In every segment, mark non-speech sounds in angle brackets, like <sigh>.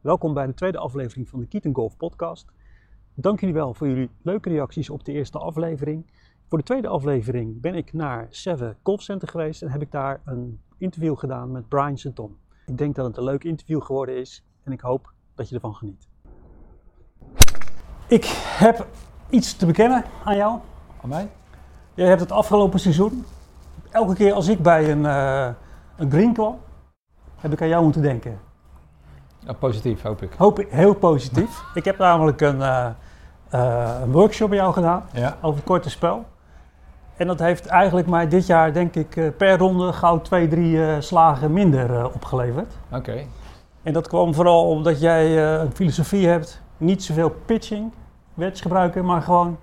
Welkom bij de tweede aflevering van de Kieten Golf podcast. Dank jullie wel voor jullie leuke reacties op de eerste aflevering. Voor de tweede aflevering ben ik naar Seven Golf Center geweest en heb ik daar een interview gedaan met Brian Santon. Ik denk dat het een leuk interview geworden is en ik hoop dat je ervan geniet. Ik heb iets te bekennen aan jou. Aan mij? Jij hebt het afgelopen seizoen, elke keer als ik bij een, uh, een green kwam, heb ik aan jou moeten denken. Ja, positief, hoop ik. Hoop ik, heel positief. <laughs> ik heb namelijk een, uh, uh, een workshop bij jou gedaan Ja. over korte spel. En dat heeft eigenlijk mij dit jaar, denk ik, eh, per ronde gauw twee, drie eh, slagen minder eh, opgeleverd. Oké. En dat kwam vooral omdat jij eh, een filosofie hebt, niet zoveel pitching, wedge gebruiken, maar gewoon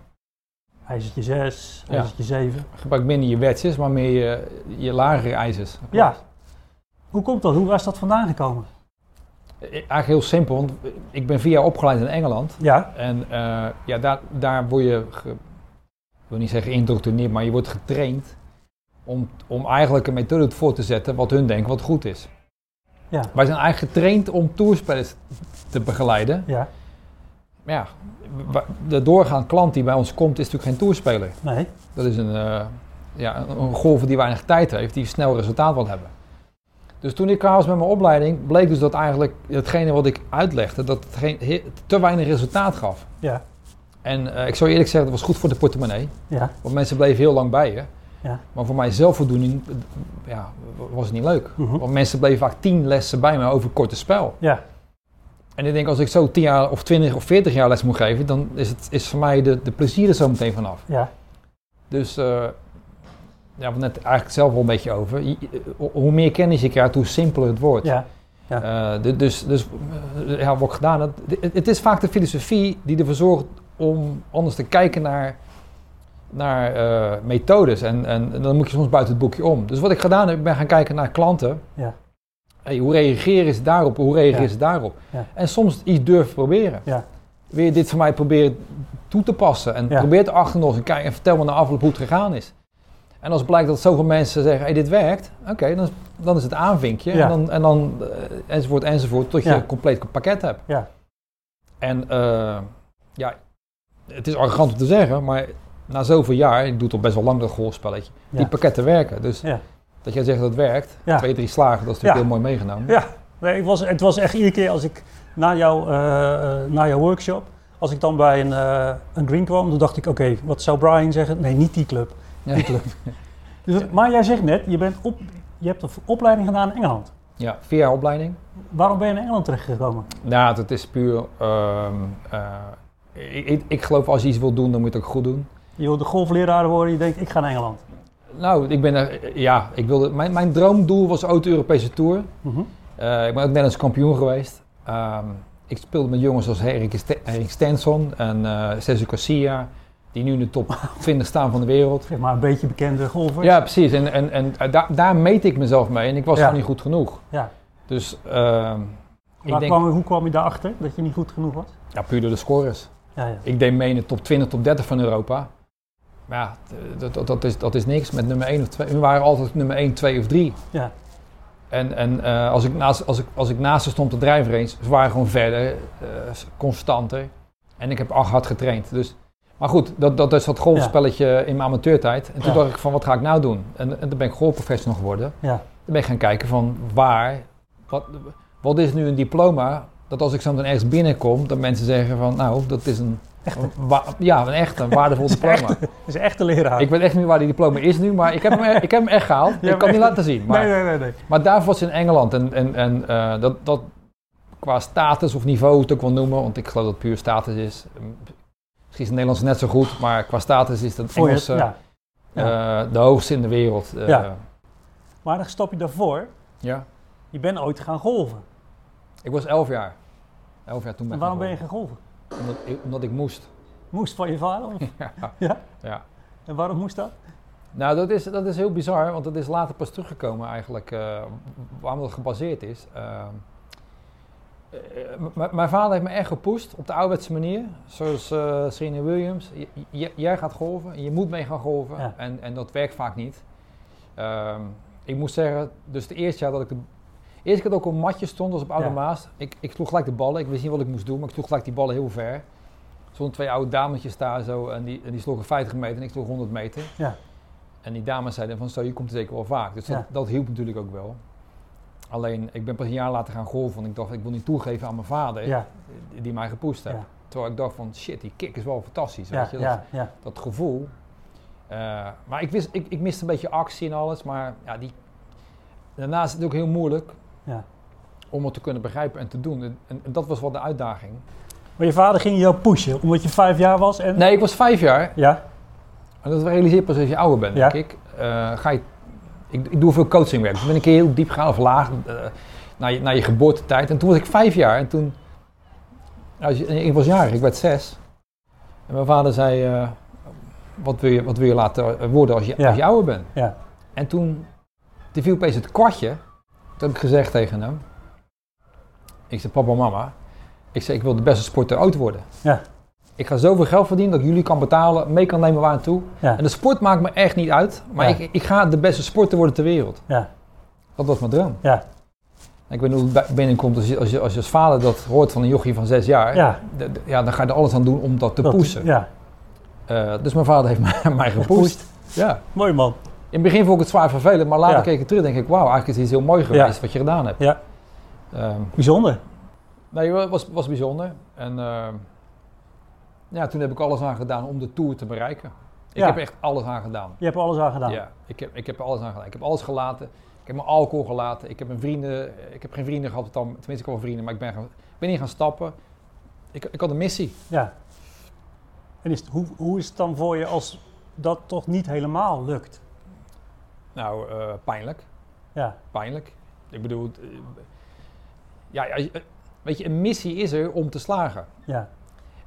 ijzertje 6, Ja. ijzertje 7. Gebruik minder je wedges, maar meer je, je lagere ijzers. Ja. Hoe komt dat? Hoe was dat vandaan gekomen? Eigenlijk heel simpel, want ik ben vier jaar opgeleid in Engeland. Ja, En eh, ja, daar, daar word je, ge- ik wil niet zeggen geïndoctrineerd, maar je wordt getraind om, om eigenlijk een methode voor te zetten wat hun denken wat goed is. ja, Wij zijn eigenlijk getraind om toerspelers te begeleiden. ja. Maar ja, de doorgaande klant die bij ons komt is natuurlijk geen toerspeler. Nee, Dat is een, eh, ja, een golfer die weinig tijd heeft, die snel resultaat wil hebben. Dus toen ik klaar was met mijn opleiding, bleek dus dat eigenlijk hetgene wat ik uitlegde, dat het geen, te weinig resultaat gaf. ja, En eh, ik zou eerlijk zeggen, dat was goed voor de portemonnee. ja, Want mensen bleven heel lang bij je. ja. Maar voor mij zelfvoldoening eh, ja, was het niet leuk. Mhm. Want mensen bleven vaak tien lessen bij me over korte spel. Ja, En ik denk, als ik zo 10 jaar of 20 of 40 jaar les moet geven, dan is, het, is voor mij de, de plezier er zo meteen vanaf. ja, Dus uh, ja, we net eigenlijk zelf wel een beetje over. Hoe meer kennis je krijgt, hoe simpeler het wordt. ja, Eh, du- dus dus eh, ja, wat ik gedaan. Het, het is vaak de filosofie die ervoor zorgt om anders te kijken naar, naar eh, methodes. En, en, en dan moet je soms buiten het boekje om. Dus wat ik gedaan heb, ik ben gaan kijken naar klanten. ja, Hey, hoe reageren ze daarop? Hoe reageren ze daarop? En soms iets durven proberen. ja, je dit voor mij proberen toe te passen? En probeer het achter nog eens en kijk en vertel me na afloop hoe het gegaan is. En als blijkt dat zoveel mensen zeggen, hey, dit werkt, oké, dan, is- dan is het aanvinkje. Ja. En dan, en dan eh, enzovoort, enzovoort, tot je Ja. een compleet pakket hebt. ja, En eh, ja, het is arrogant om te zeggen, maar na zoveel jaar, ik doe toch best wel lang dat golfspelletje, Ja. die pakketten werken. Dus ja. dat jij zegt dat het werkt, twee, drie slagen, dat is natuurlijk heel mooi meegenomen. Ja, nee, het, was, het was echt iedere keer als ik na, jou, eh, na jouw workshop, als ik dan bij een, eh, een green kwam, dan dacht ik, oké, wat zou Brian zeggen? Nee, niet die club. Ja. Club. <laughs> dus, dat- maar jij zegt net, je, bent op, je hebt een opleiding gedaan in Engeland. Ja, vier jaar opleiding. Waarom ben je naar Engeland terechtgekomen? Nou, het is puur. ehm, eh, ik, ik, ik geloof als je iets wil doen, dan moet je het ook goed doen. Je wilde golfleraar worden, je denkt, ik ga naar Engeland. Nou, ik ben er. Ja, ik wilde. Mijn, mijn droomdoel was ooit de Europese Tour. Mhm. Eh, ik ben ook Nederlands kampioen geweest. Ehm, ik speelde met jongens als Erik, Erik Stenson en eh Cesar Garcia, die nu in de top <laughs> 20 staan van de wereld. Zeg maar een beetje bekende golfers. Ja, precies. En, en, en eh, daar, daar meet ik mezelf mee en ik was Ja. gewoon niet goed genoeg. Ja. Dus ik Waar denk, kwam, hoe kwam je daarachter dat je niet goed genoeg was? ja, puur door de scores. Ja, ja. Ik deed mee in de top 20, top 30 van Europa. Maar ja, dat, dat, dat, is, dat is niks met nummer 1 of 2. We waren altijd nummer 1, 2 of 3. ja. En, en eh, als, ik naast, als, ik, als ik naast ze stond te drijven eens, ze waren gewoon verder, eh, constanter. En ik heb acht hard getraind. Dus, maar goed, dat, dat is dat golfspelletje in mijn amateurtijd. En toen Ja. dacht ik van, wat ga ik nou doen? En, en toen ben ik golfprofessional geworden. ja. Dan ben ik gaan kijken van, waar, wat, wat is nu een diploma? Dat als ik zo meteen ergens binnenkom, dat mensen zeggen van, nou, dat is een, wa- ja, een echt, een waardevol <laughs> diploma. Dat is een echte leraar. Ik weet echt niet waar die diploma is nu, maar ik heb hem, ik heb hem echt gehaald. <laughs> Ja, ik kan niet laten zien. Maar, Nee, nee, nee. nee. maar daarvoor was in Engeland. En, en, en eh, dat, dat qua status of niveau het ook wel noemen, want ik geloof dat het puur status is. Misschien is het Nederlands net zo goed, maar qua status is het Voor je- Engels ja. ja. de hoogste in de wereld. eh, Ja. Maar dan stap je daarvoor, ja. je bent ooit gaan golven. Ik was elf jaar. Elf jaar toen ben En waarom ben je gaan golven? Omdat ik, omdat ik moest. Moest van je vader? Of? <laughs> ja. Ja? En waarom moest dat? Nou, dat is, dat is heel bizar, want dat is later pas teruggekomen eigenlijk, eh, waarom dat gebaseerd is. Ehm, eh, mijn vader heeft me echt gepusht op de ouderwetse manier, zoals eh Serena Williams. J- jij gaat golven, en je moet mee gaan golven Ja. en, en dat werkt vaak niet. Ehm, ik moet zeggen, dus het eerste jaar dat ik de... Eerst keer dat ik op een matje stond, was op Oude Ja. Maas. Ik, ik sloeg gelijk de ballen. Ik wist niet wat ik moest doen, maar ik sloeg gelijk die ballen heel ver. Er stonden twee oude dametjes daar zo en die, en die sloegen 50 meter en ik sloeg 100 meter. Ja. En die dames zeiden van zo, je komt er zeker wel vaak. Dus dat hielp natuurlijk ook wel. Alleen, ik ben pas een jaar later gaan golven, want ik dacht, ik wil niet toegeven aan mijn vader, Ja. die, mij gepoest heeft. Ja. Terwijl ik dacht van, shit, die kick is wel fantastisch, Ja, weet je. Dat, dat gevoel. Eh, maar ik, wist, ik, ik miste een beetje actie en alles, maar ja, die, daarnaast is het ook heel moeilijk Ja. om het te kunnen begrijpen en te doen. En, en, en dat was wel de uitdaging. Maar je vader ging jou pushen, omdat je vijf jaar was en... Nee, ik was vijf jaar. Ja, En dat realiseer je pas als je ouder bent, denk ik. Eh, ga je, ik. Ik doe veel coachingwerk. Dus ben ik heel diep gegaan of laag eh, naar, je, naar je geboortetijd. En toen was ik vijf jaar en toen... Als je, ik was jarig, ik werd zes. En mijn vader zei... eh, wat, wil je, wat wil je laten worden als je, Ja. als je ouder bent? ja, En toen, toen viel opeens het kwartje. Toen heb ik gezegd tegen hem. Ik zei, papa, mama. Ik zei, ik wil de beste sporter ooit worden. Ja. Ik ga zoveel geld verdienen dat ik jullie kan betalen, mee kan nemen waar naartoe. ja, En de sport maakt me echt niet uit. Maar Ja. ik, ik ga de beste sporter worden ter wereld. ja, Dat was mijn droom. ja, ik weet niet hoe het binnenkomt als je, als, je, als je als vader dat hoort van een jochie van zes jaar. ja. ja dan ga je er alles aan doen om dat te Dat- pushen. Ja, Eh, dus mijn vader heeft <laughs> mij, mij gepusht. Ja. mooi man. In het begin vond ik het zwaar vervelend, maar later Ja. keek ik terug en denk ik, wauw, eigenlijk is het iets heel mooi geweest wat je gedaan hebt. Ja, Ehm, bijzonder. nee, het was, was bijzonder. En ehm, ja, toen heb ik alles aan gedaan om de Tour te bereiken. Ik Ja. heb echt alles aan gedaan. Je hebt alles aan gedaan. Ja, ik heb, ik heb alles aan gedaan. Ik heb alles gelaten. Ik heb mijn alcohol gelaten. Ik heb mijn vrienden, ik heb geen vrienden gehad, dan, tenminste ik wel vrienden, maar ik ben, gaan, ik ben niet gaan stappen. Ik, ik had een missie. Ja. En is het, hoe, hoe is het dan voor je als dat toch niet helemaal lukt? Nou, eh, pijnlijk. Ja, Pijnlijk. Ik bedoel, eh, ja, weet je, een missie is er om te slagen. ja,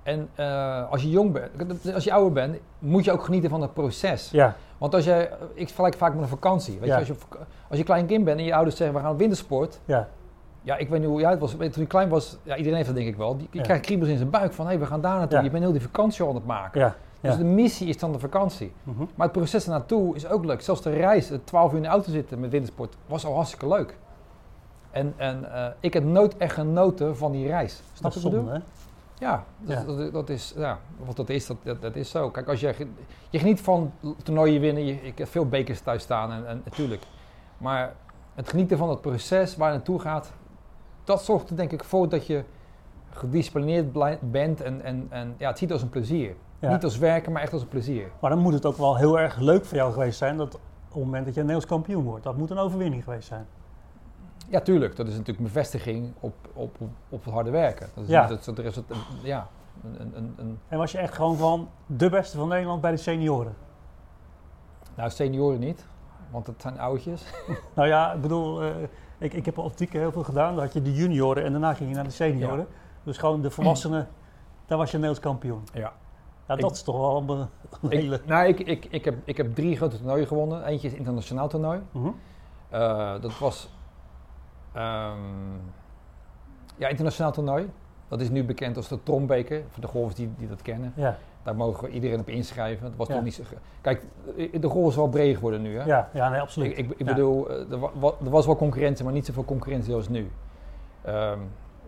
En eh, als je jong bent, als je ouder bent, moet je ook genieten van het proces. ja, Want als jij, ik vergelijk vaak met een vakantie. Weet Ja. je, als, je, als je klein kind bent en je ouders zeggen we gaan op wintersport. ja, Ja, ik weet niet hoe jij het was. Je, Toen ik klein was, ja, iedereen heeft dat denk ik wel. Die, je Ja. krijgt kriebels in zijn buik van hé, we gaan daar naartoe. Je bent heel die vakantie al aan het maken. Dus de missie is dan de vakantie. Mhm. Maar het proces ernaartoe is ook leuk. Zelfs de reis, het 12 uur in de auto zitten met wintersport, was al hartstikke leuk. En, en eh, ik heb nooit echt genoten van die reis. Snap je wat ik bedoel? Ja, dat, Ja. Dat, dat is, ja, wat dat is, dat, dat, is zo. Kijk, als je, je geniet van toernooien winnen, je, ik heb veel bekers thuis staan en, en natuurlijk. Maar het genieten van het proces waar je naartoe gaat, dat zorgt er denk ik voor dat je gedisciplineerd bent en, en, en ja, het ziet als een plezier. Ja. Niet als werken, maar echt als een plezier. Maar dan moet het ook wel heel erg leuk voor jou geweest zijn dat op het moment dat je Nederlands kampioen wordt. Dat moet een overwinning geweest zijn. Ja, tuurlijk. Dat is natuurlijk een bevestiging op, op, op, op het harde werken. Dat is, Ja. dat, dat, er is het, ja, een, een, een, En was je echt gewoon van de beste van Nederland bij de senioren? nou, senioren niet, want het zijn oudjes. <laughs> Nou ja, ik bedoel, eh, ik, ik heb Tieke heel veel gedaan. Dan had je de junioren en daarna ging je naar de senioren. Dus gewoon de volwassenen, <clears throat> daar was je Nederlands kampioen. Ja. Ja, Ik- dat is toch wel een, een hele... Ik, nou, ik, ik, ik, heb, ik heb drie grote toernooien gewonnen. Eentje is internationaal toernooi. Mhm. Eh, dat was ehm, ja, internationaal toernooi. Dat is nu bekend als de Trombeker, voor de golfers die, die dat kennen. Ja, Daar mogen we iedereen op inschrijven. Dat was Ja. nog niet zo... Kijk, eh, de golf is wel breed geworden nu. Hè? ja, ja nee, absoluut. Ik, ik, ik Ja. bedoel, eh, er, wa- er was wel concurrentie, maar niet zoveel concurrentie als nu. Ehm,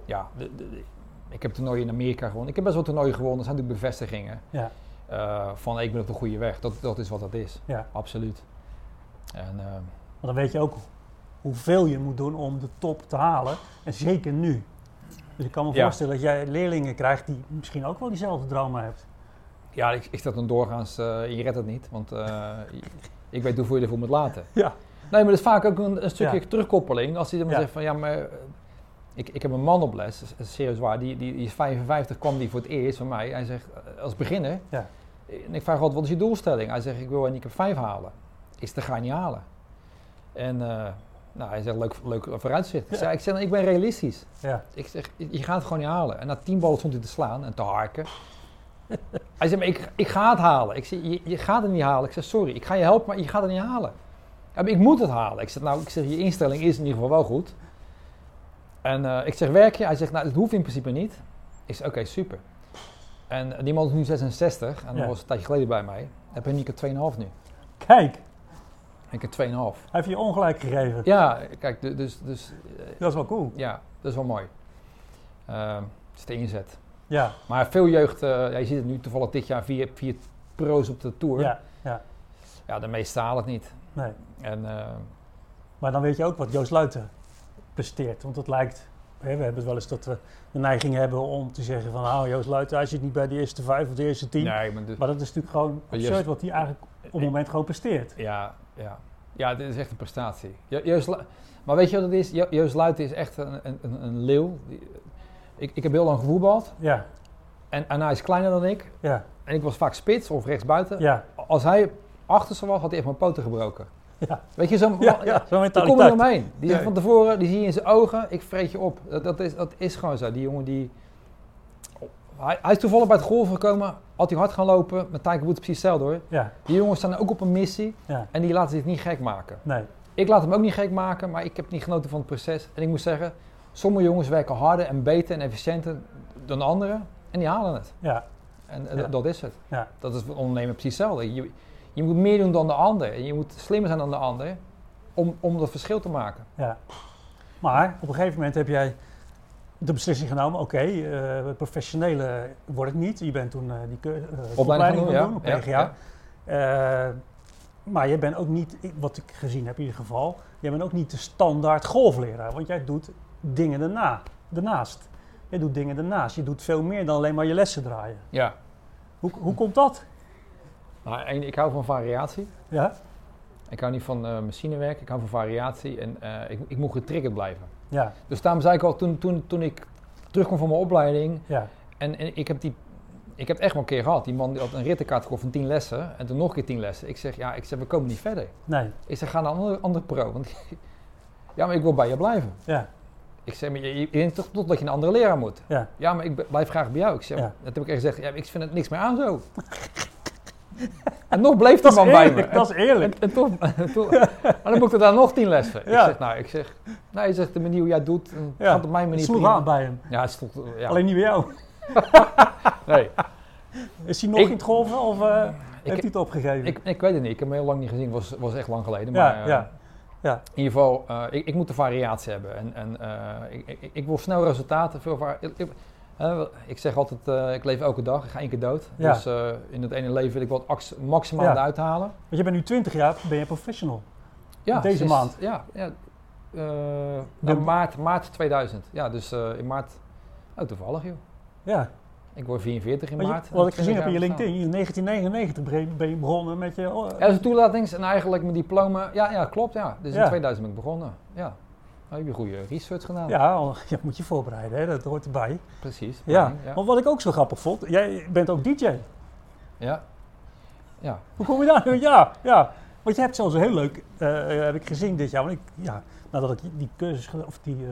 ja, de, de- de- ik heb toernooien in Amerika gewonnen. Ik heb best wel toernooien gewonnen. Dat zijn natuurlijk bevestigingen Ja, eh, van ik ben op de goede weg. Dat, dat is wat dat is. ja. Absoluut. En, ehm, Maar dan weet je ook hoeveel je moet doen om de top te halen. En zeker nu. Dus ik kan me Ja. voorstellen dat jij leerlingen krijgt die misschien ook wel diezelfde dromen hebt. ja, ik, ik zat dan doorgaans, eh, je redt het niet, want eh, ik weet hoeveel je ervoor moet laten. Ja. Nee, maar dat is vaak ook een, een stukje Ja. terugkoppeling. Als hij dan Ja. zegt van ja, maar eh, ik, ik heb een man op les, dat serieus waar, die, die, die is 55, kwam die voor het eerst van mij. Hij zegt, als beginner, Ja. en ik vraag altijd, wat is je doelstelling? Hij zegt, ik wil een handicap 5 halen. Is dat ga je niet halen. En nou, hij zegt, leuk, leuk vooruitzicht. Ik, zeg, ik zeg, ik ben realistisch. Ja, Ik zeg, je gaat het gewoon niet halen. En na tien ballen stond hij te slaan en te harken. <laughs> hij zei, maar ik, ik ga het halen. Ik zeg, je, je gaat het niet halen. Ik zeg, sorry, ik ga je helpen, maar je gaat het niet halen. Ja, ik moet het halen. Ik zeg, nou, ik zeg, je instelling is in ieder geval wel goed. En eh, ik zeg, werk je? Hij zegt, nou, dat hoeft in principe niet. Ik zeg, oké, super. En die man is nu 66 en Ja. dat was een tijdje geleden bij mij. Heb een handicap 2,5 nu. kijk. Ik heb 2,5. Hij heeft je ongelijk gegeven. Ja, kijk, du- dus, dus eh, Dat is wel cool. ja, dat is wel mooi. Ehm het is de inzet. Ja, Maar veel jeugd, eh, ja, je ziet het nu toevallig dit jaar, vier, vier pro's op de Tour. ja, ja. Ja, de meeste halen het niet. Nee. En eh, Maar dan weet je ook wat Joost Luiten presteert. Want het lijkt, hè, we hebben het wel eens dat we de neiging hebben om te zeggen van... nou, Joost Luiten, hij zit niet bij de eerste vijf of de eerste tien. nee, maar dat is natuurlijk gewoon absurd Joost- wat hij eigenlijk op het moment gewoon presteert. Ja, ja. ja, dit is echt een prestatie. Maar weet je wat het is? Jo- Joost Luiten is echt een, een, een, leeuw. Die- Ik, ik heb heel lang gevoetbald Ja, en, en hij is kleiner dan ik. ja, En ik was vaak spits of rechtsbuiten. ja, Als hij achterste was, had hij echt mijn poten gebroken. ja. Weet je, zo'n <laughs> Ja, ja, zo'n Daar kom je mentaliteit. omheen. Die Ja. van tevoren, die zie je in zijn ogen, ik vreet je op. Dat, dat, is, dat is gewoon zo. Die jongen die... Hij, hij is toevallig bij het golven gekomen, had hij hard gaan lopen, met Tiger Woods precies hetzelfde hoor. Ja, Die jongens staan ook op een missie en die laten zich niet gek maken. nee. Ik laat hem ook niet gek maken, maar ik heb niet genoten van het proces. En ik moet zeggen, sommige jongens werken harder en beter en efficiënter dan anderen en die halen het. Ja, En eh, Ja. dat is het. ja, Dat is voor ondernemen precies hetzelfde. Je, je moet meer doen dan de ander en je moet slimmer zijn dan de ander om, om dat verschil te maken. ja. Maar op een gegeven moment heb jij de beslissing genomen... oké, eh, professionele wordt het niet. Je bent toen eh, die eh, opleiding gaan doen op PGA. Eh, maar je bent ook niet, ik- wat ik gezien heb in ieder geval, je bent ook niet de standaard golfleraar. Want jij doet dingen daarna, daarnaast. Je doet dingen daarnaast. Je doet veel meer dan alleen maar je lessen draaien. Ja. Hoe, hoe komt dat? Nou, één, ik hou van variatie. Ja? Ik hou niet van eh, machinewerk, ik hou van variatie en eh, ik, ik moet getriggerd blijven. Ja, Dus daarom zei ik al, toen, toen, toen ik terugkwam van mijn opleiding ja, en, en ik heb die... Ik heb het echt wel een keer gehad. Die man die had een rittenkaart gekocht van 10 lessen en toen nog een keer 10 lessen. Ik zeg, ja, ik zeg, we komen niet verder. nee, Ik zeg, ga naar een andere, andere pro. Want <laughs> ja, maar ik wil bij je blijven. ja, Ik zeg, maar je, je, denkt toch totdat je een andere leraar moet. ja, Ja, maar ik blijf graag bij jou. Ik zeg, Ja. dat heb ik echt gezegd, ja, ik vind het niks meer aan zo. <laughs> <laughs> en nog bleef die man bij me. dat is eerlijk. En, en toch, en toch- maar dan moet ik daar nog tien lessen. Ja. Ik zeg, nou, ik zeg, nou, je zegt de manier hoe jij het doet, en Ja, gaat op mijn Het manier sloeg prima. aan bij hem. Ja, het stond, ja. Alleen niet bij jou. <laughs> nee. Is hij nog Ik- in het golven of eh, heeft hij Ik, het opgegeven? ik, ik weet het niet, ik heb hem heel lang niet gezien, was, was echt lang geleden. Ja, Maar, eh, ja, ja. In ieder geval, eh, ik, ik moet de variatie hebben. En, en ik, ik, ik wil snel resultaten. Veel ik, zeg altijd, eh, ik leef elke dag, ik ga één keer dood. Ja. Dus eh, in het ene leven wil ik wat ax- maximaal Ja. eruit halen. Want je bent nu 20 jaar, ben je professional. Ja, Deze sinds- maand? Ja, ja eh, De- nou, maart, maart 2000. Ja, dus in maart, oh toevallig joh. Ja, Ik word 44 in je- maart. wat ik 20 gezien heb in je LinkedIn, in 1999 ben- je begonnen met je... oh. Ja, dus een toelatings en eigenlijk mijn diploma. Ja, ja klopt ja. Dus in 2000 ben ik begonnen. Ja. Nou, heb je goede research gedaan. Ja, <laughs> je moet je voorbereiden, hè? dat hoort erbij. Precies. Ja. ja. want wat ik ook zo grappig vond, jij bent ook DJ. ja. Ja. Hoe kom je daar? Ja, ja. Want je hebt zelfs een heel leuk, eh, heb ik gezien dit jaar, want ik, ja, nadat ik die cursus, of die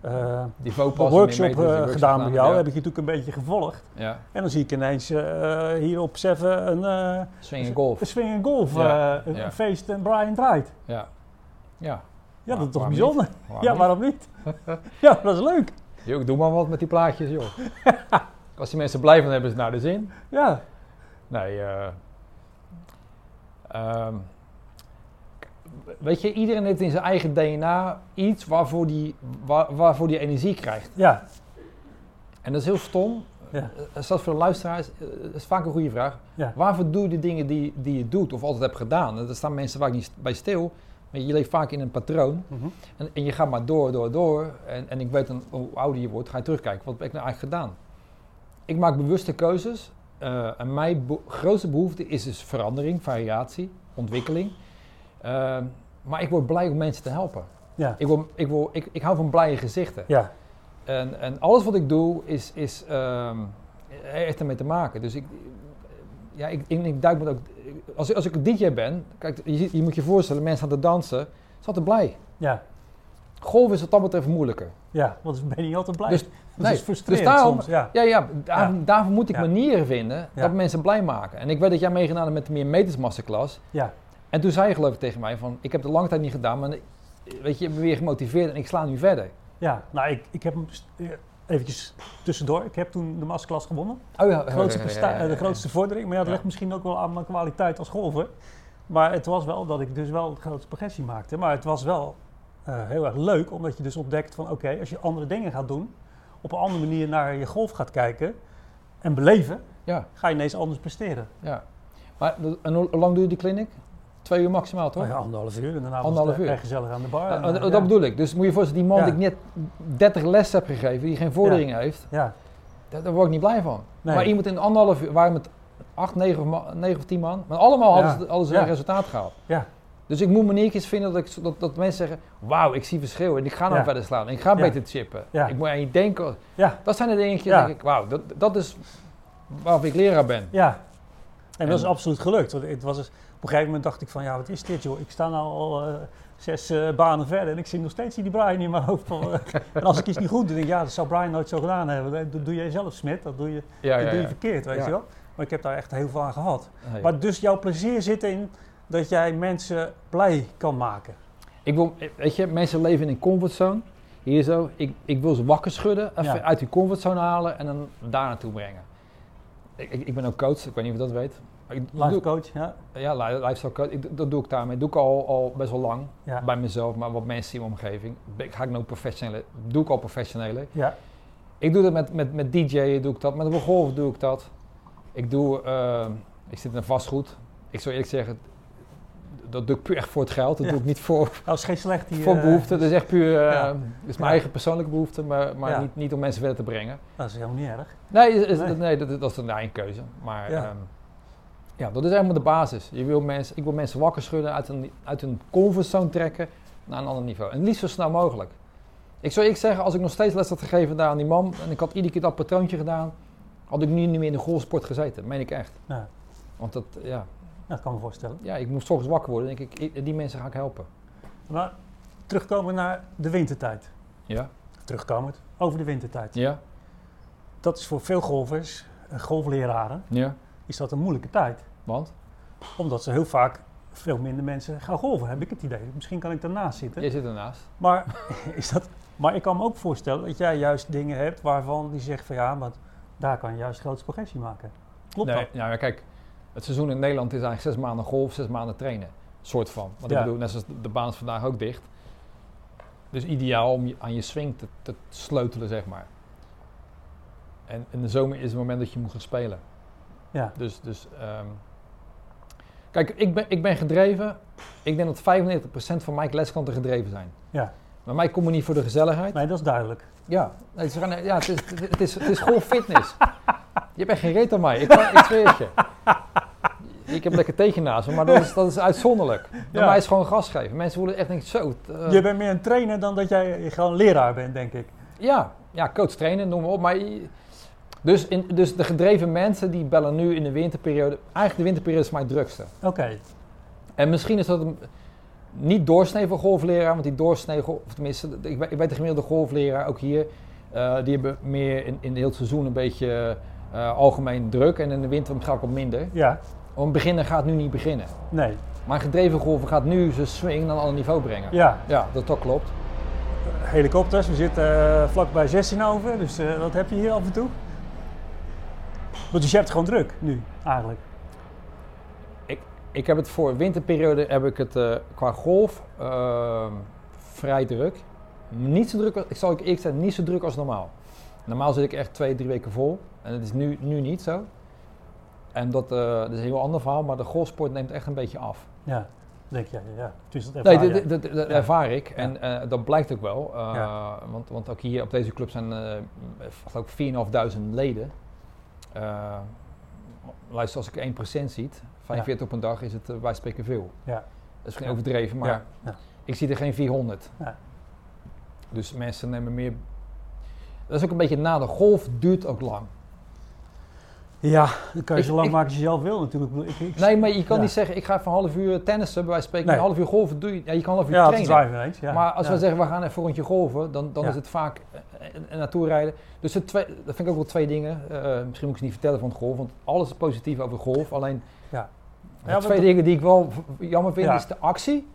eh, Die workshop gedaan bij jou, ja. heb ik je natuurlijk een beetje gevolgd. Ja, En dan zie ik ineens hier op Seven een, swing en golf. een swing en golf een feest en Brian draait. Ja. Ja. Ja, dat is toch bijzonder? Waarom ja, waarom niet? <laughs> ja, dat is leuk. Yo, doe maar wat met die plaatjes, joh. <laughs> Als die mensen blij van hebben, het naar de zin. Ja, Nee, eh ehm, weet je, iedereen heeft in zijn eigen DNA iets waarvoor die, waar, waarvoor die energie krijgt. ja, En dat is heel stom. ja, Eh, Zelfs voor de luisteraars, eh, dat is vaak een goede vraag. ja. Waarvoor doe je de dingen die, die je doet of altijd hebt gedaan? En Er staan mensen vaak niet bij stil. Maar je leeft vaak in een patroon. Mhm. En, en je gaat maar door, door, door. En, en ik weet dan, hoe ouder je wordt, ga je terugkijken. Wat heb ik nou eigenlijk gedaan? Ik maak bewuste keuzes. eh, en mijn be- grootste behoefte is dus verandering, variatie, ontwikkeling. Eh, maar ik word blij om mensen te helpen. Ja, Ik, wil, ik, wil, ik, ik hou van blije gezichten. ja, En, en alles wat ik doe is, is, ehm, heeft ermee te maken. Dus ik, ja, ik, ik, ik duik me ook. Als, als ik een DJ ben, kijk, je, je moet je voorstellen, mensen aan het dansen, ze altijd blij. ja, Golf is wat dat betreft moeilijker. ja, want ben je niet altijd blij. Dus- dat nee, is frustrerend dus daarom- soms. Ja, Ja, ja, daar, Ja. daarvoor moet ik Ja. manieren vinden dat mensen blij maken. En ik weet dat jij meegedaan hebt met de meer meters masterclass. ja, En toen zei je geloof ik tegen mij van, ik heb het lange tijd niet gedaan, maar weet je, ik ben weer gemotiveerd en ik sla nu verder. ja. Nou, ik, ik heb eh, eventjes tussendoor. Ik heb toen de masterclass gewonnen. Oh ja, De grootste, ja, de grootste vordering. Maar ja, dat ligt misschien ook wel aan mijn kwaliteit als golfer. Maar het was wel dat ik dus wel een grote progressie maakte. Maar het was wel eh, heel erg leuk, omdat je dus ontdekt van oké, als je andere dingen gaat doen, op een andere manier naar je golf gaat kijken en beleven, Ja, ga je ineens anders presteren. ja. Maar de- en hoe lang duurt die clinic? Twee uur maximaal, toch? Oh ja, anderhalf uur en daarna Anderhalf het uur. gezellig aan de bar. En, dat eh, dat ja. bedoel ik. Dus moet je voorstellen, die man die ik net 30 les heb gegeven, die geen vorderingen heeft, Ja, daar, daar word ik niet blij van. Nee. Maar iemand in anderhalf uur, waren met 8, 9, ma- 9 of 10 man, maar allemaal hadden ze, hadden ze Ja. een resultaat gehaald. ja, Dus ik moet maniertjes vinden dat, ik, dat, dat mensen zeggen, wauw, ik zie verschil en ik ga nou Ja. verder slaan en ik ga Ja. beter chippen. Ja. Ik moet aan je denken. ja, Dat zijn de dingetjes, Ja. denk ik, wauw, dat, dat is waarop ik leraar ben. ja. En dat is absoluut gelukt. Want het was, dus- op een gegeven moment dacht ik van, ja, wat is dit joh? Ik sta nou al eh, zes eh, banen verder en ik zie nog steeds die Brian in mijn hoofd. Van, eh, <laughs> en als ik iets niet goed doe, denk ik, ja, dat zou Brian nooit zo gedaan hebben. Dat doe jij zelf, Smit. Dat doe je, Ja, dat doe je verkeerd, weet je wel. Maar ik heb daar echt heel veel aan gehad. Maar dus jouw plezier zit in dat jij mensen blij kan maken. Ik wil, weet je, mensen leven in een comfortzone. Hier zo, ik, ik wil ze wakker schudden, even Ja. uit die comfortzone halen en dan daar naartoe brengen. Ik, ik, ik ben ook coach, ik weet niet of je dat weet. Maar ik Life doe, coach, ja. ja, li- lifestyle coach, ik, dat doe ik daarmee. doe ik al, al best wel lang, Ja. bij mezelf, maar wat mensen in mijn omgeving. Ik ga ik nou professionele, doe ik al professionele. Ja, Ik doe dat met, met, met DJ'en, doe ik dat, met een golf doe ik dat. Ik doe, eh, ik zit in een vastgoed. Ik zou eerlijk zeggen, dat doe ik puur echt voor het geld. Dat Ja. doe ik niet voor, <laughs> dat is geen slecht voor eh, behoefte. Dat is echt puur, eh, ja. is mijn Ja. eigen persoonlijke behoefte, maar, maar niet, niet om mensen verder te brengen. Dat is helemaal niet erg. Nee, is- is- Nee. nee. dat, dat is een eigen keuze. Maar Ja. Ja. dat is helemaal de basis. Je wil mensen, ik wil mensen wakker schudden, uit een, uit een comfortzone trekken naar een ander niveau. En liefst zo snel mogelijk. Ik zou ik zeggen, als ik nog steeds les had gegeven daar aan die man en ik had iedere keer dat patroontje gedaan, had ik nu niet meer in de golfsport gezeten. meen ik echt. Ja, Want dat, ja, dat kan me voorstellen. ja, ik moest ochtends wakker worden. denk ik, die mensen ga ik helpen. Maar terugkomen naar de wintertijd. Ja? Terugkomend over de wintertijd. Ja? Dat is voor veel golfers, eh, golfleraren, Ja? Is dat een moeilijke tijd. Want? Omdat ze heel vaak veel minder mensen gaan golven, heb ik het idee. Misschien kan ik daarnaast zitten. Je zit ernaast. Maar, <laughs> is dat, maar ik kan me ook voorstellen dat jij juist dingen hebt waarvan die zegt van ja, want daar kan je juist de grootste progressie maken. Klopt nee, dat? nou ja, kijk, het seizoen in Nederland is eigenlijk zes maanden golf, zes maanden trainen. Soort van. Want Ja. ik bedoel, net zoals de, de baan is vandaag ook dicht. Dus ideaal om je, aan je swing te, te sleutelen, zeg maar. En in de zomer is het moment dat je moet gaan spelen. Ja, Dus, dus ehm, kijk, ik ben, ik ben gedreven. Ik denk dat 95% van mijn lesklanten gedreven zijn. ja. Maar mij komen niet voor de gezelligheid. Nee, dat is duidelijk. Ja, gaan, ja het, is, het, is, het is gewoon fitness. Je bent geen reet aan mij, ik, ik zweer het je. Ik heb lekker tegen naast me, maar dat is, dat is uitzonderlijk. Ja. mij is het gewoon gas geven. Mensen worden echt denken, zo. eh, Je bent meer een trainer dan dat jij gewoon leraar bent, denk ik. ja, ja, coach trainen, noem maar op. Maar, dus, in, dus de gedreven mensen die bellen nu in de winterperiode. Eigenlijk de winterperiode is mijn drukste. Oké, En misschien is dat een, niet doorsnee voor golfleraar, want die doorsnee, of tenminste, ik weet, ik weet de gemiddelde golfleraar, ook hier, eh, die hebben meer in, in het hele seizoen een beetje eh, algemeen druk en in de winter misschien ook wat minder. ja, Want een beginner gaat nu niet beginnen. nee, Maar gedreven golfer gaat nu zijn swing naar een ander niveau brengen. ja. Ja, dat, dat klopt. Helikopters, we zitten eh, vlakbij 16 over, dus wat heb je hier af en toe? Dus je hebt het gewoon druk nu, eigenlijk. Ik heb het voor winterperiode heb ik het eh, qua golf ehm, vrij druk. Niet zo druk, ik zal ik eerlijk zeggen, niet zo druk als normaal. Normaal zit ik echt twee, drie weken vol. En dat is nu, nu niet zo. En dat, eh, dat is een heel ander verhaal, maar de golfsport neemt echt een beetje af. Ja, denk jij, ja. Dus dat Nee, ervaar jij. dat, dat- dat Ja. ervaar ik. En eh, dat blijkt ook wel. Ja. want, want ook hier op deze club zijn geloof ik 4.500 leden. Eh, luister, als ik 1% ziet, 45 op een dag, is het uh, wij spreken veel. Ja. Dat is geen overdreven, maar ik zie er geen 400. Ja. Dus mensen nemen meer... Dat is ook een beetje na de golf, duurt ook lang. Ja, dan kan je Ik- zo lang ik- maken als je zelf wil natuurlijk. Ik, Nee, maar je kan Ja. niet zeggen, ik ga even een half uur tennissen, bij wijze van spreken, Nee. een half uur golven doe je. Ja, je kan een half uur ja, trainen. eens. Ja. Maar als we zeggen, we gaan even een rondje golven, dan, dan is het vaak eh, eh, naartoe rijden. Dus het twee, dat vind ik ook wel twee dingen. Eh, misschien moet ik ze niet vertellen van het golf, want alles is positief over golf. Alleen Ja. de twee dingen die ik wel jammer vind, is de actie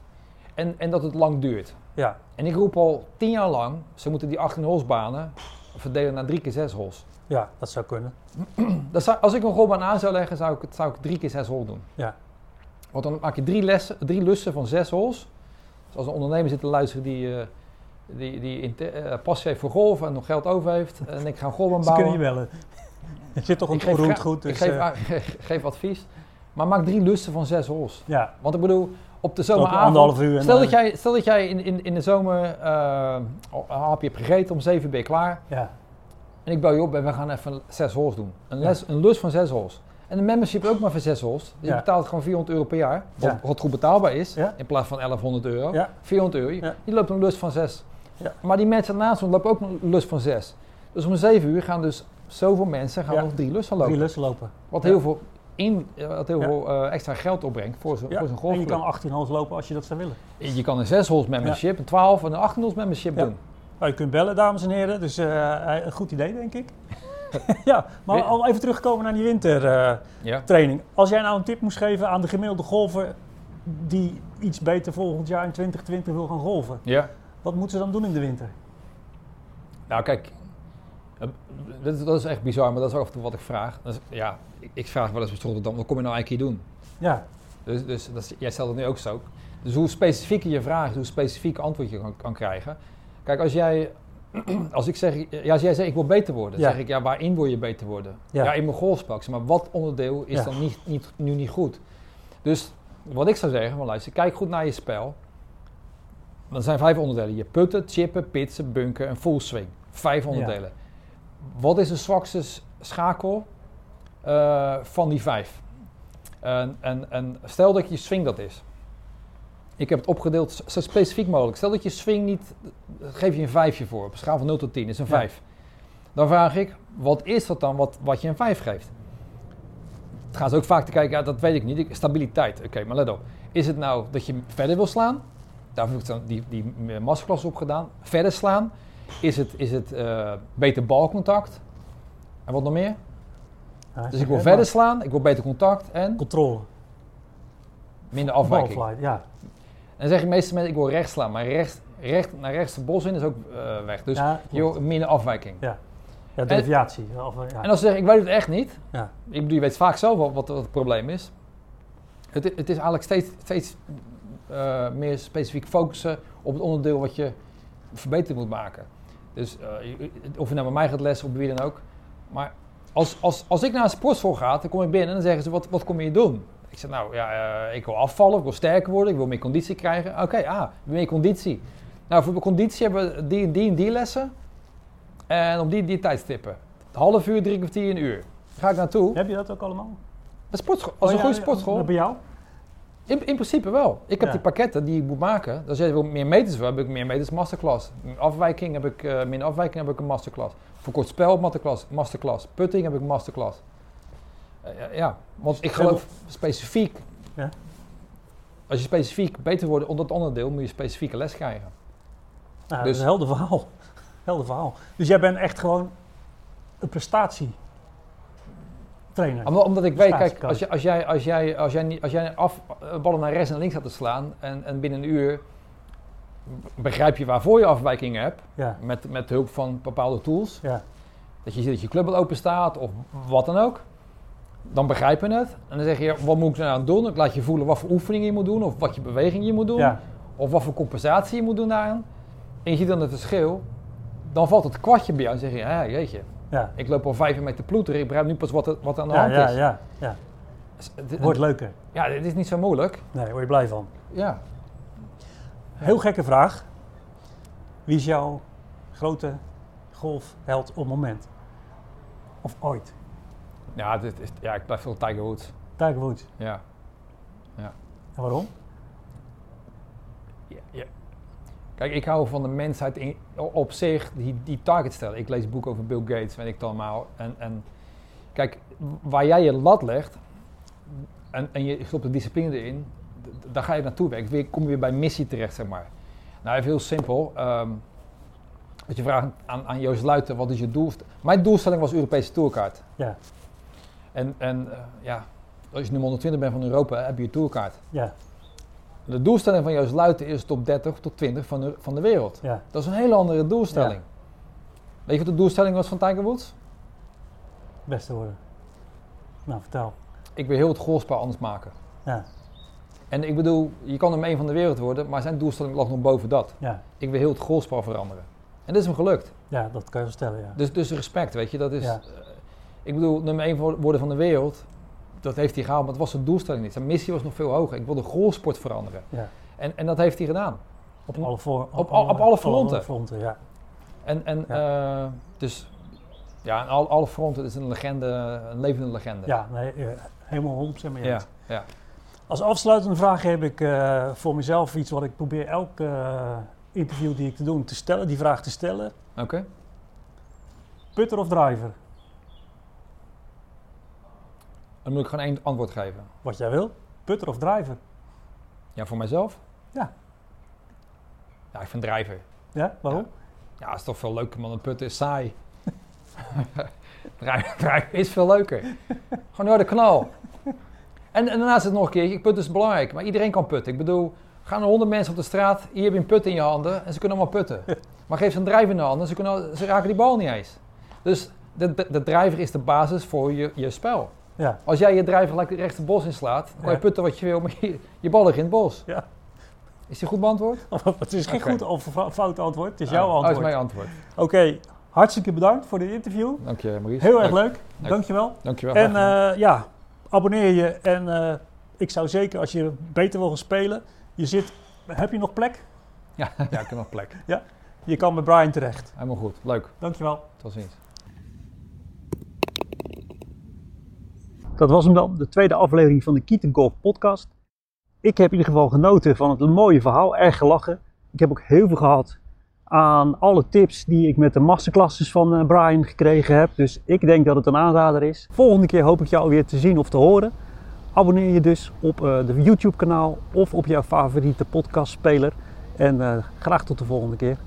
en, en dat het lang duurt. Ja, En ik roep al tien jaar lang, ze moeten die 18 holes banen verdelen naar drie keer zes holes. Ja, dat zou kunnen. <clears throat> Dat zou, als ik een golfbaan aan zou leggen, zou ik, het, zou ik drie keer zes holes doen. Ja. Want dan maak je drie, lessen, drie lussen van zes holes. Dus als een ondernemer zit te luisteren die, eh, die, die eh, passie heeft voor golf en nog geld over heeft. En ik ga een golfbaan Ze kunnen bouwen. je bellen. Het <laughs> zit toch een geef goed. Dus, ik geef, eh, <laughs> geef advies. Maar maak drie lussen van zes holes. ja, Want ik bedoel, op de zomeravond... uur Stel dat jij, stel dat jij in, in, in de zomer eh, een hapje hebt gegeten, om zeven ben je klaar. ja, En ik bel je op en we gaan even zes holes doen. Een, les, een lus van zes holes. En de membership ook maar voor zes holes. Dus Ja. je betaalt gewoon 400 euro per jaar. Wat, Ja. wat goed betaalbaar is. Ja. In plaats van 1100 euro. Ja. 400 euro. Je, Ja. je loopt een lus van zes. Ja. Maar die mensen naast ons lopen ook een lus van zes. Dus om zeven uur gaan dus zoveel mensen gaan Ja. nog drie lussen lopen. drie lussen lopen. Wat Ja. heel veel, in, wat heel Ja. veel eh, extra geld opbrengt voor zo'n Ja. voor En je kan 18 holes lopen als je dat zou willen. Je kan een 6 holes membership, een 12 en een 18 holes membership Ja. doen. Nou, je kunt bellen, dames en heren. Dus eh, een goed idee, denk ik. <laughs> ja, maar al even terugkomen naar die wintertraining. Ja. Als jij nou een tip moest geven aan de gemiddelde golfer die iets beter volgend jaar in 2020 wil gaan golven. ja. Wat moeten ze dan doen in de winter? Nou, kijk, eh, dat, is- dat is echt bizar, maar dat is af en toe wat ik vraag. Is- ja, ik, ik vraag wel eens bij Rotterdam, wat kom je nou eigenlijk hier doen? Ja, Dus, dus dat is- jij stelt het nu ook zo. Dus hoe specifieker je vraagt, hoe specifieker antwoord je kan, kan krijgen. Kijk, als jij, <clears throat> als ik zeg, ja, als jij zegt ik wil beter worden, Ja. zeg ik ja, waarin wil je beter worden? Ja. Ja, in mijn zeg, maar wat onderdeel is dan niet, niet, nu niet goed? Dus wat ik zou zeggen, van luister, kijk goed naar je spel. Er zijn vijf onderdelen. Je putten, chippen, pitsen, bunken en full swing. Vijf onderdelen. Wat is de zwakste schakel eh, van die vijf? En, en, en stel dat je swing dat is. Ik heb het opgedeeld zo- specifiek mogelijk. Stel dat je swing niet, geef je een vijfje voor. Op een schaal van 0 tot 10 is een Ja. 5. Dan vraag ik, wat is dat dan wat, wat je een 5 geeft? Het gaan ze ook vaak te kijken, ja, dat weet ik niet. Stabiliteit, oké, maar let op. Is het nou dat je verder wil slaan? Daar heb ik dan die, die masterclass op gedaan. Verder slaan. Is het, is het eh, beter balcontact? En wat nog meer? Ja, Dus ik wil verder slaan, ik wil beter contact en Controle. minder afwijking. Ballflight, ja. En dan zeggen de meeste mensen, ik wil rechts slaan. Maar recht, recht, naar rechts de bos in is ook eh, weg. Dus ja, je minder afwijking. Ja, deviatie. Of, eh, ja. En als ze zeggen, ik weet het echt niet. Ja. Ik bedoel, je weet vaak zelf wat, wat het probleem is. Het, het is eigenlijk steeds, steeds eh, meer specifiek focussen op het onderdeel wat je verbeterd moet maken. Dus eh, je- of je nou bij mij gaat lessen of bij wie dan ook. Maar als, als, als ik naar een sportschool ga, dan kom ik binnen en dan zeggen ze, wat, wat kom je doen? Ik zeg, nou ja, eh, ik wil afvallen, ik wil sterker worden, ik wil meer conditie krijgen. Oké, ah, meer conditie. Nou, voor conditie hebben we die en die en die lessen. En op die, die tijdstippen. Half uur, drie kwartier, een uur. Ga ik naartoe. Heb je dat ook allemaal? Een sportschool. Als Oh, een ja, goede sportschool. Bij jou? In, in principe wel. Ik heb Ja. die pakketten die ik moet maken. Als jij wil meer meters wil, heb ik meer meters masterclass. Afwijking heb ik, eh minder afwijking heb ik een masterclass. Voor kort spel masterclass. masterclass. Putting heb ik een masterclass. Eh, ja, want ik geloof specifiek. Ja. Als je specifiek beter wordt onder het onderdeel, moet je specifieke les krijgen. Dus- dat is een helder verhaal. <laughs> helder verhaal. Dus jij bent echt gewoon een prestatie trainer. Omdat, omdat ik weet, kijk, als, je, als jij, als jij, als jij, als jij af, ballen naar rechts en links gaat te slaan en, en binnen een uur begrijp je waarvoor je afwijkingen hebt, Ja, met, met hulp van bepaalde tools, ja, dat je ziet dat je club al open staat of wat dan ook, dan begrijp je het. En dan zeg je, wat moet ik nou aan doen? Ik laat je voelen wat voor oefeningen je moet doen, of wat je beweging je moet doen, ja. of wat voor compensatie je moet doen daaraan. En je ziet dan het verschil, dan valt het kwartje bij jou en zeg je, ja, jeetje, ja. ik loop al vijf uur met de ploeter, ik begrijp nu pas wat er, wat er aan de Ja, hand ja, is. ja, ja. Dus het- Wordt leuker. Ja, dit is niet zo moeilijk. Nee, daar word je blij van. Ja. Heel gekke vraag. Wie is jouw grote golfheld op het moment? Of ooit? Ja, dit is, ja ik blijf veel Tiger Woods. Tiger Woods. Ja. En waarom? Ja, ja. Kijk, ik hou van de mensheid in, op zich die, die target stellen. Ik lees boeken over Bill Gates, weet ik het allemaal. En, en kijk, waar jij je lat legt en, en je stopt de discipline erin, daar ga je naartoe werken. Weer, kom je weer bij missie terecht, zeg maar. Nou, even heel simpel. ehm als je vraagt aan, aan Joost Luiten, wat is je doel? Mijn doelstelling was Europese tourkaart. Ja, En, en eh, ja, als je nummer 120 bent van Europa, heb je je tourkaart. ja, De doelstelling van Joost Luiten is top 30 tot 20 van de, van de wereld. ja. Dat is een hele andere doelstelling. Weet je wat de doelstelling was van Tiger Woods? Beste worden. Nou, vertel. Ik wil heel het golfspel anders maken. Ja, En ik bedoel, je kan nummer één van de wereld worden, maar zijn doelstelling lag nog boven dat. Ja, Ik wil heel het golfspel veranderen. En dat is hem gelukt. ja dat kan je wel stellen, ja. Dus, dus respect, weet je. Dat is, Ja. Ik bedoel, nummer één wo- worden van de wereld, dat heeft hij gehaald, maar het was zijn doelstelling niet. Zijn missie was nog veel hoger. Ik wil de golfsport veranderen. ja. En, en dat heeft hij gedaan. Op alle, voor, Op al- op alle fronten. fronten, ja. En, en eh, dus, ja, aan al, alle fronten is een legende, een levende legende. Ja, nee, eh, helemaal 100% mee ja, eens. ja. Als afsluitende vraag heb ik eh, voor mezelf iets wat ik probeer elk interview die ik te doen te stellen, die vraag te stellen. Oké. Putter of driver? Dan moet ik gewoon één antwoord geven. Wat jij wil. Putter of driver? Ja, voor mijzelf? Ja. Ja, ik vind drijver. Ja, waarom? Ja, het is toch veel leuker, man. Een putten is saai. <laughs> drijven, drijven is veel leuker. Gewoon door de knal. En, en daarnaast is het nog een keer, putten is belangrijk, maar iedereen kan putten. Ik bedoel, gaan er honderd mensen op de straat, hier heb je een put in je handen en ze kunnen allemaal putten. Maar geef ze een drijver in de handen, ze, kunnen, ze raken die bal niet eens. Dus de, de, de drijver is de basis voor je, je spel. Ja. Als jij je drijver gelijk rechts het bos inslaat, dan kan je Ja. putten wat je wil, maar je, je bal ligt in het bos. Ja. Is die goed beantwoord? <laughs> het is geen goed of fout antwoord, het is Oh, jouw Oh, antwoord. is mijn antwoord. Oké, hartstikke bedankt voor dit interview. Dank je, Maurice. Heel erg Dank- leuk, dankjewel. Dankjewel. En eh, ja, abonneer je en eh, ik zou zeker als je beter wil gaan spelen, je zit, heb je nog plek? ja, <laughs> ja, ik heb nog plek. Je kan bij Brian terecht. Helemaal goed. Leuk. Dankjewel. Tot ziens. Dat was hem dan, de tweede aflevering van de Keaton Golf podcast. Ik heb in ieder geval genoten van het mooie verhaal, erg gelachen. Ik heb ook heel veel gehad aan alle tips die ik met de masterclasses van eh, Brian gekregen heb. Dus ik denk dat het een aanrader is. Volgende keer hoop ik jou weer te zien of te horen. Abonneer je dus op eh, de YouTube kanaal of op jouw favoriete podcastspeler. En eh, graag tot de volgende keer.